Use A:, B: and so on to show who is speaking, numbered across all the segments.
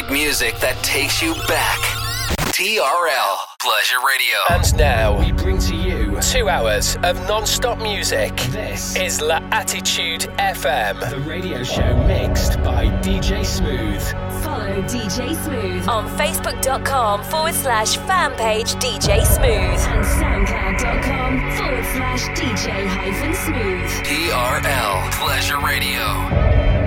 A: great music that takes you back. TRL Pleasure Radio.
B: And now we bring to you two hours of non-stop music. This is La Attitude FM, the radio show mixed by DJ Smooth.
C: Follow DJ Smooth on Facebook.com forward slash fan page DJ Smooth and SoundCloud.com forward slash DJ hyphen Smooth.
A: TRL Pleasure Radio.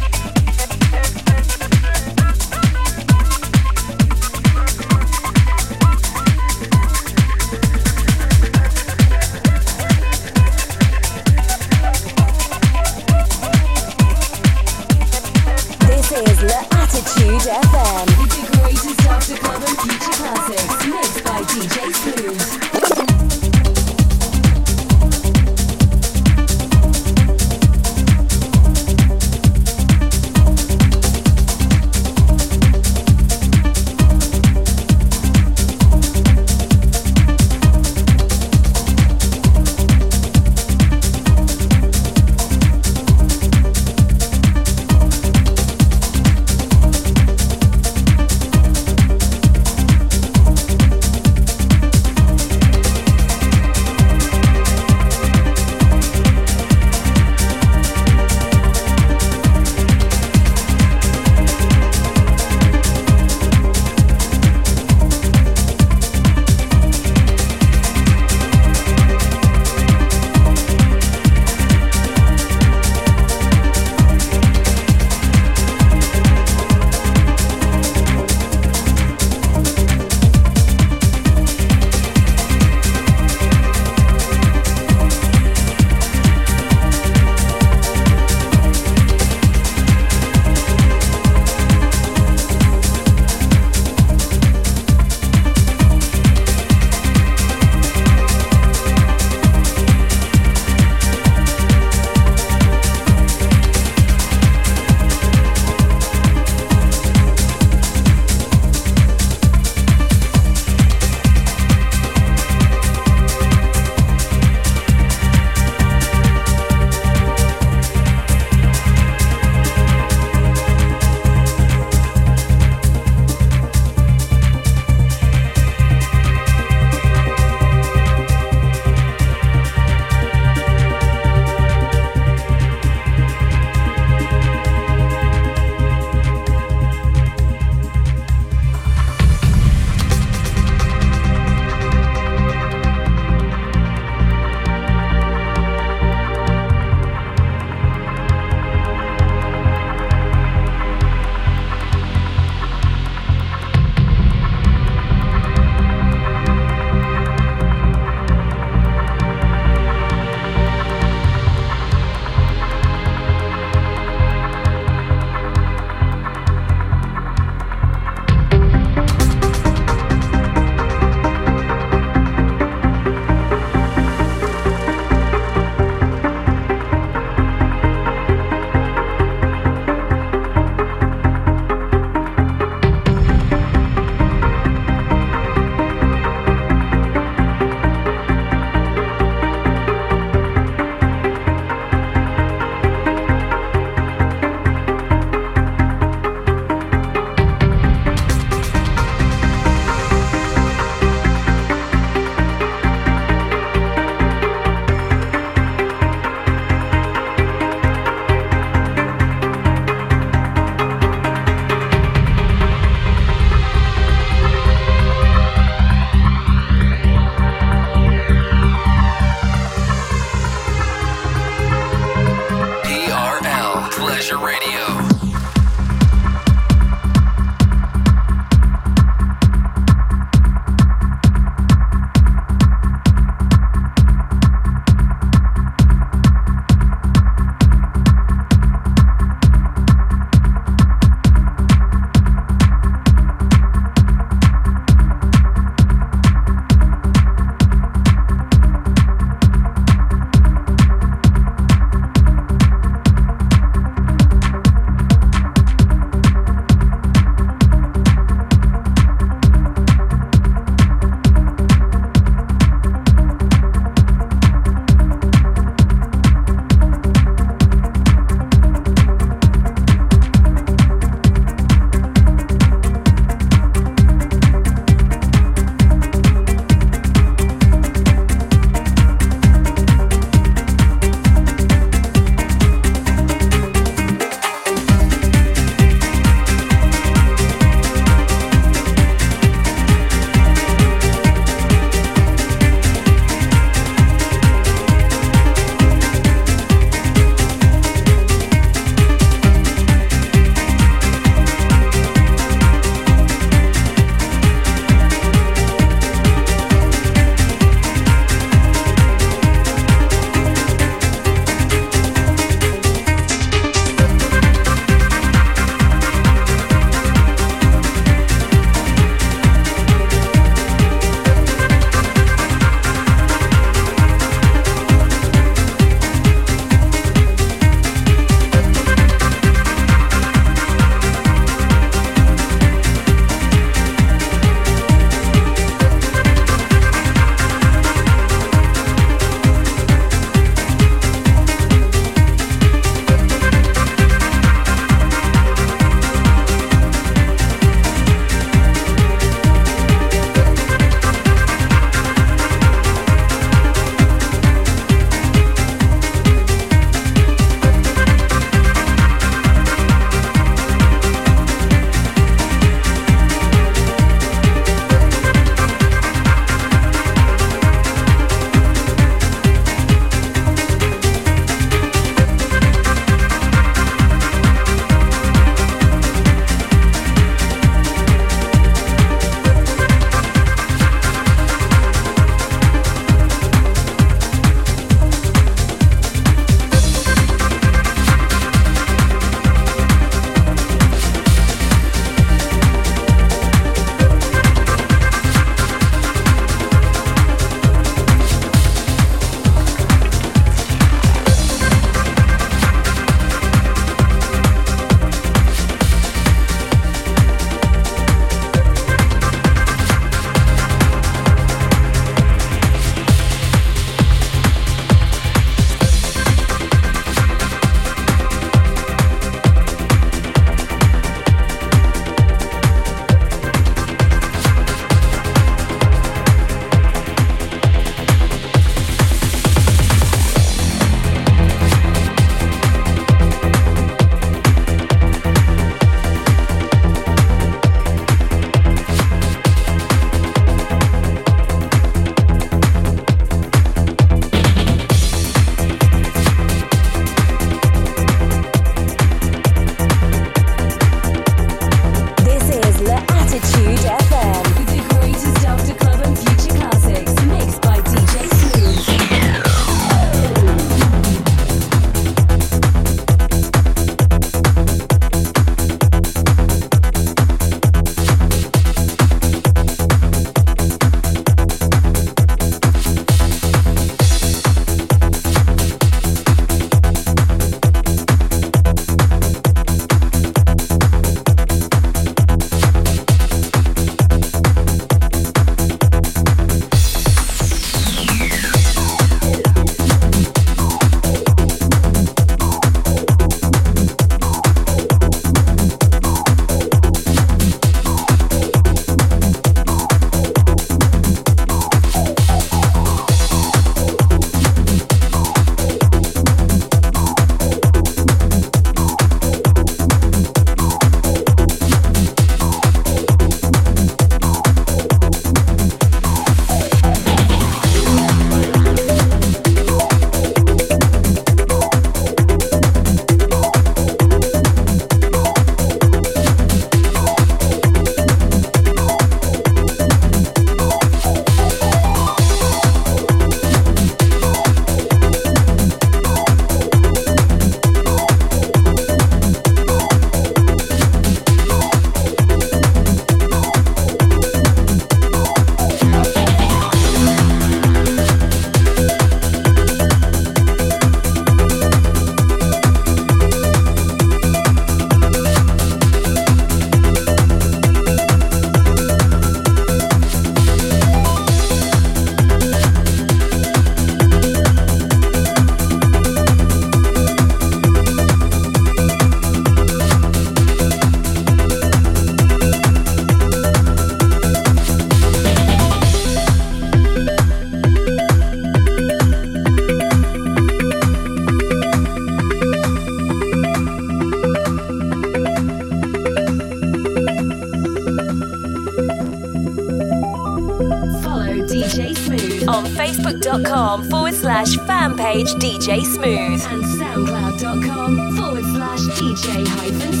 C: Smooth and soundcloud.com forward slash DJ hyphen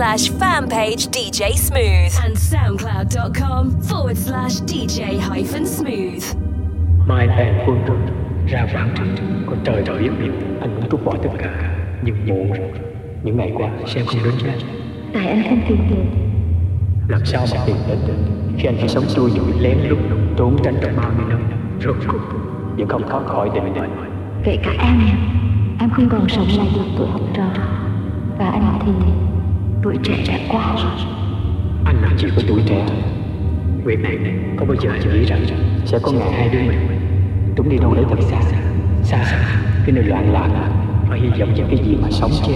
C: Slash fan page DJ Smooth and SoundCloud.com forward slash DJ hyphen Smooth.
D: Mai em phương rồi, ra vạn trường, còn trời đã biết biết, anh muốn trút bỏ tất cả, nhưng muộn rồi. Những ngày qua, xem không đến chết.
E: Tại anh không tìm được.
D: Làm sao mà tìm đến khi anh chỉ sống xui dụi lén lút trốn tránh trong bao nhiêu năm, rốt cuộc vẫn không thoát khỏi định mệnh.
E: Kể cả em, em không còn sống lại được tuổi học trò trẻ trẻ quá.
D: Anh làm gì có tuổi trẻ. Việc này có bao giờ anh nghĩ rằng sẽ có ngày hai đứa mình chúng đi đâu đấy thật xa, xa, cái nơi loạn lạc và hy vọng vào cái gì mà sống chứ.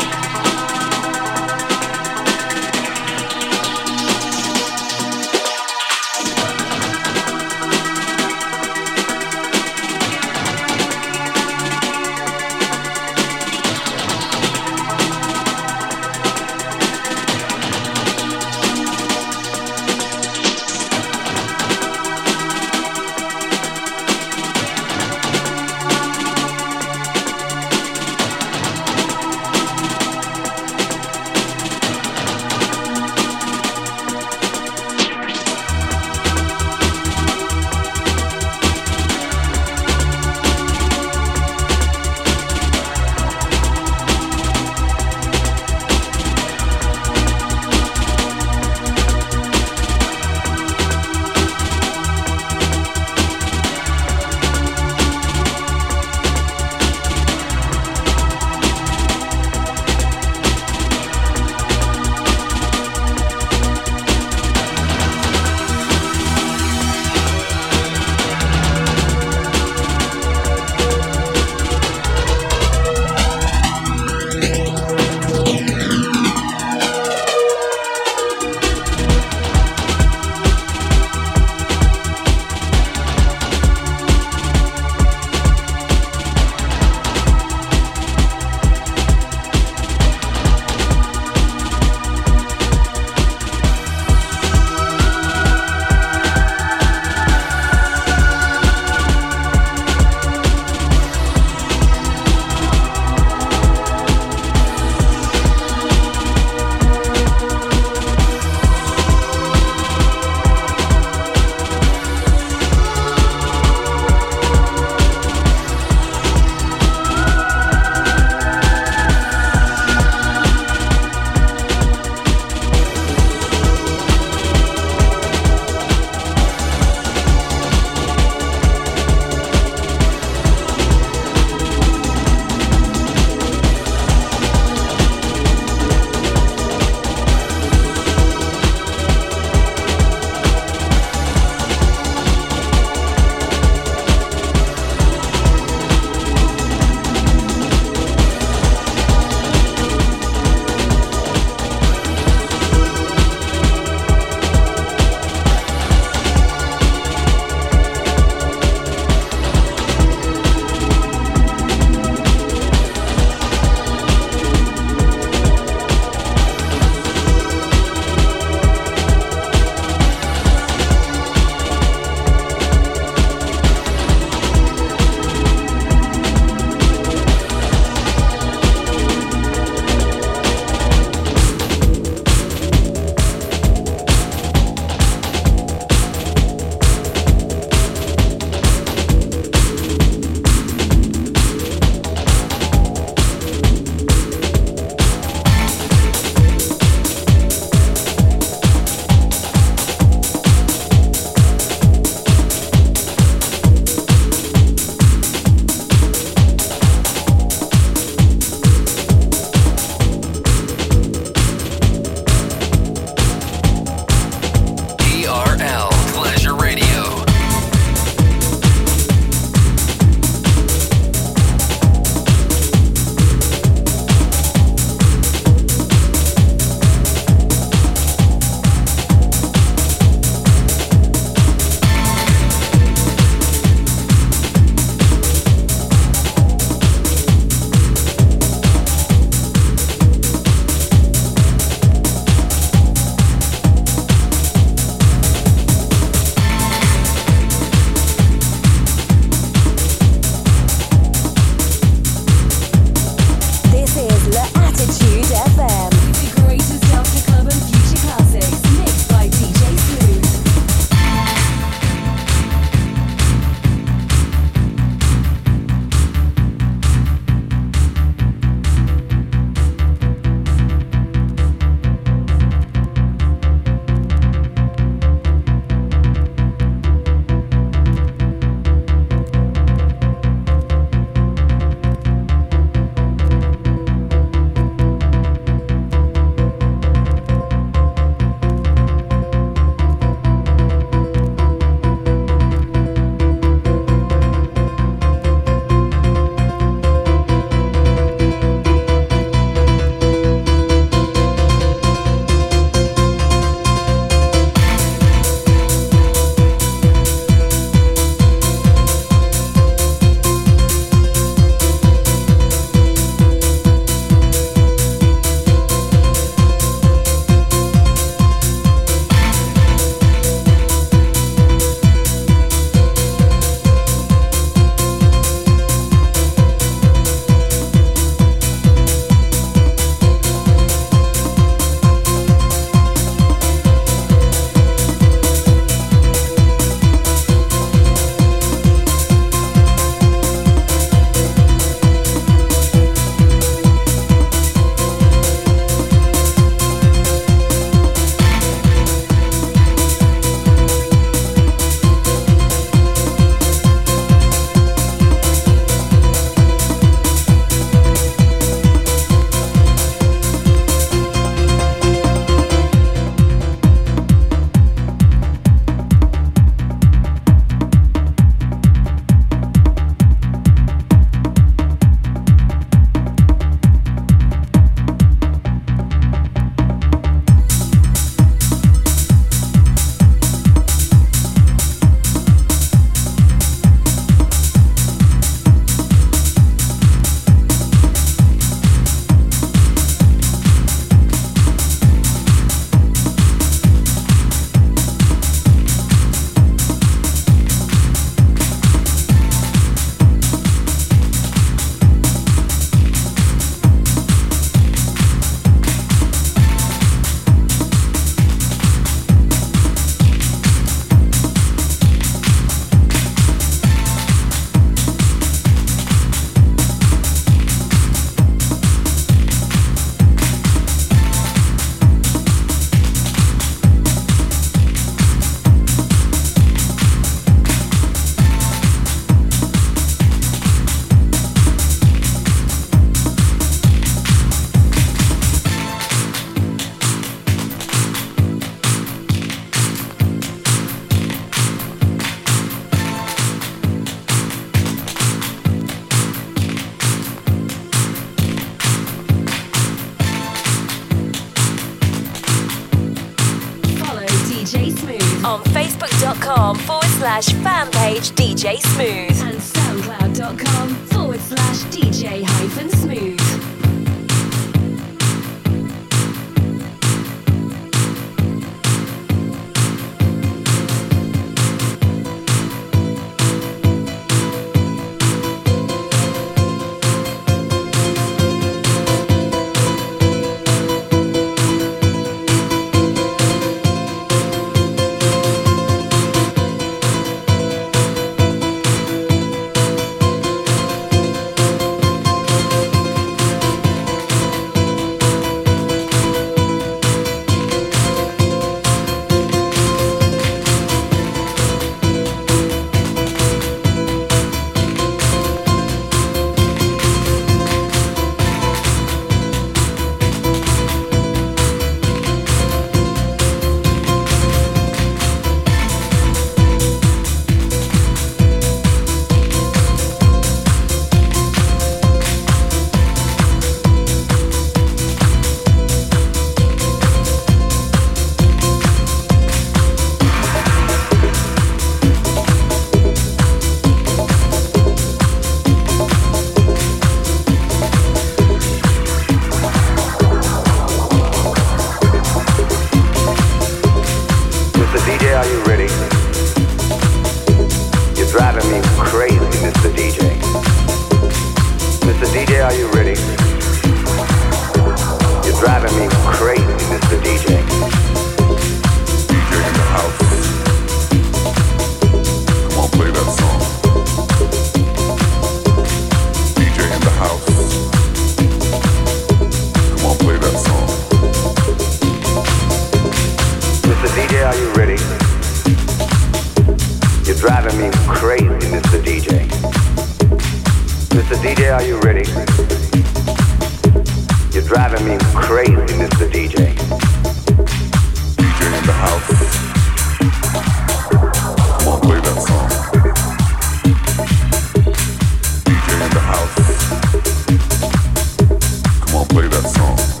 F: Song.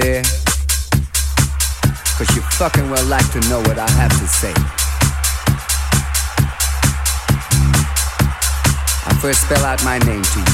F: there? Cause you fucking well like to know what I have to say. I first spell out my name to you.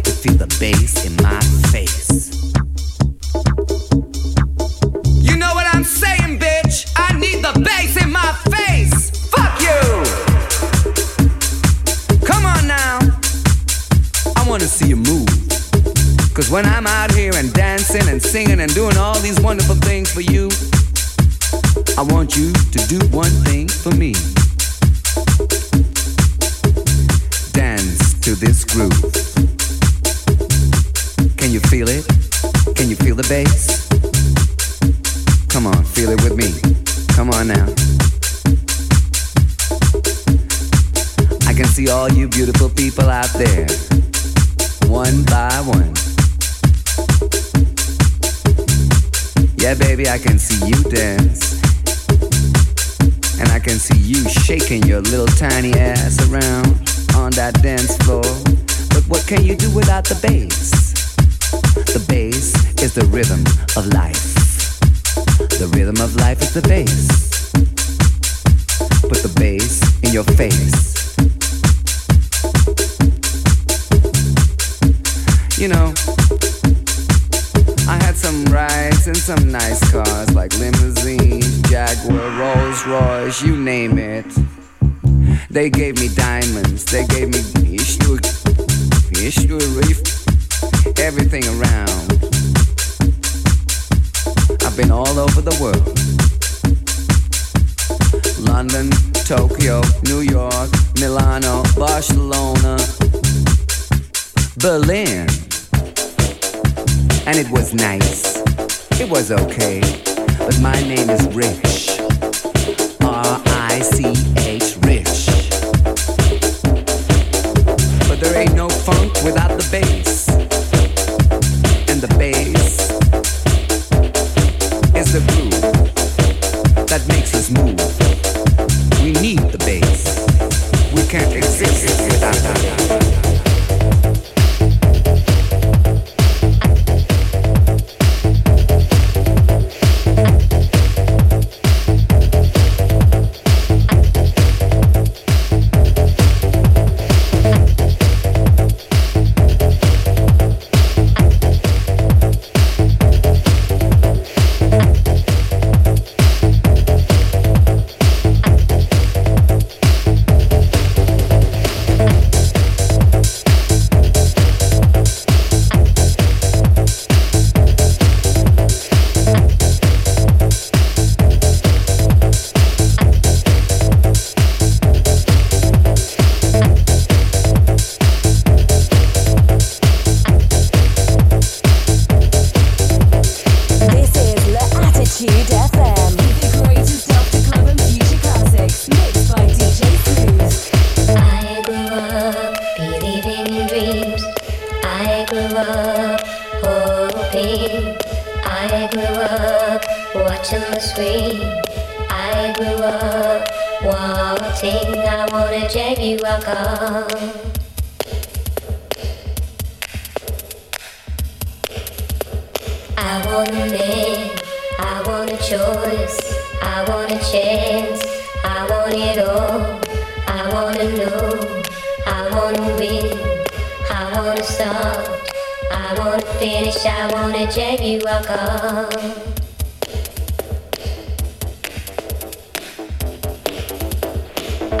F: To feel the bass in my face. You know what I'm saying, bitch? I need the bass in my face. Fuck you! Come on now. I wanna see you move. Cause when I'm out here and dancing and singing and doing all these wonderful things for you, I want you to do one thing for me. Dance to this groove. I can see you dance. And I can see you shaking your little tiny ass around on that dance floor. But what can you do without the bass? The bass is the rhythm of life. The rhythm of life is the bass. Put the bass in your face. You know, I had some rides in some nice cars like limousines, Jaguar, Rolls Royce, you name it. They gave me diamonds, they gave me issue, issue, everything around. I've been all over the world. London, Tokyo, New York, Milano, Barcelona, Berlin. And it was nice. It was okay. But my name is Rich. R I C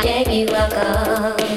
G: you alcohol.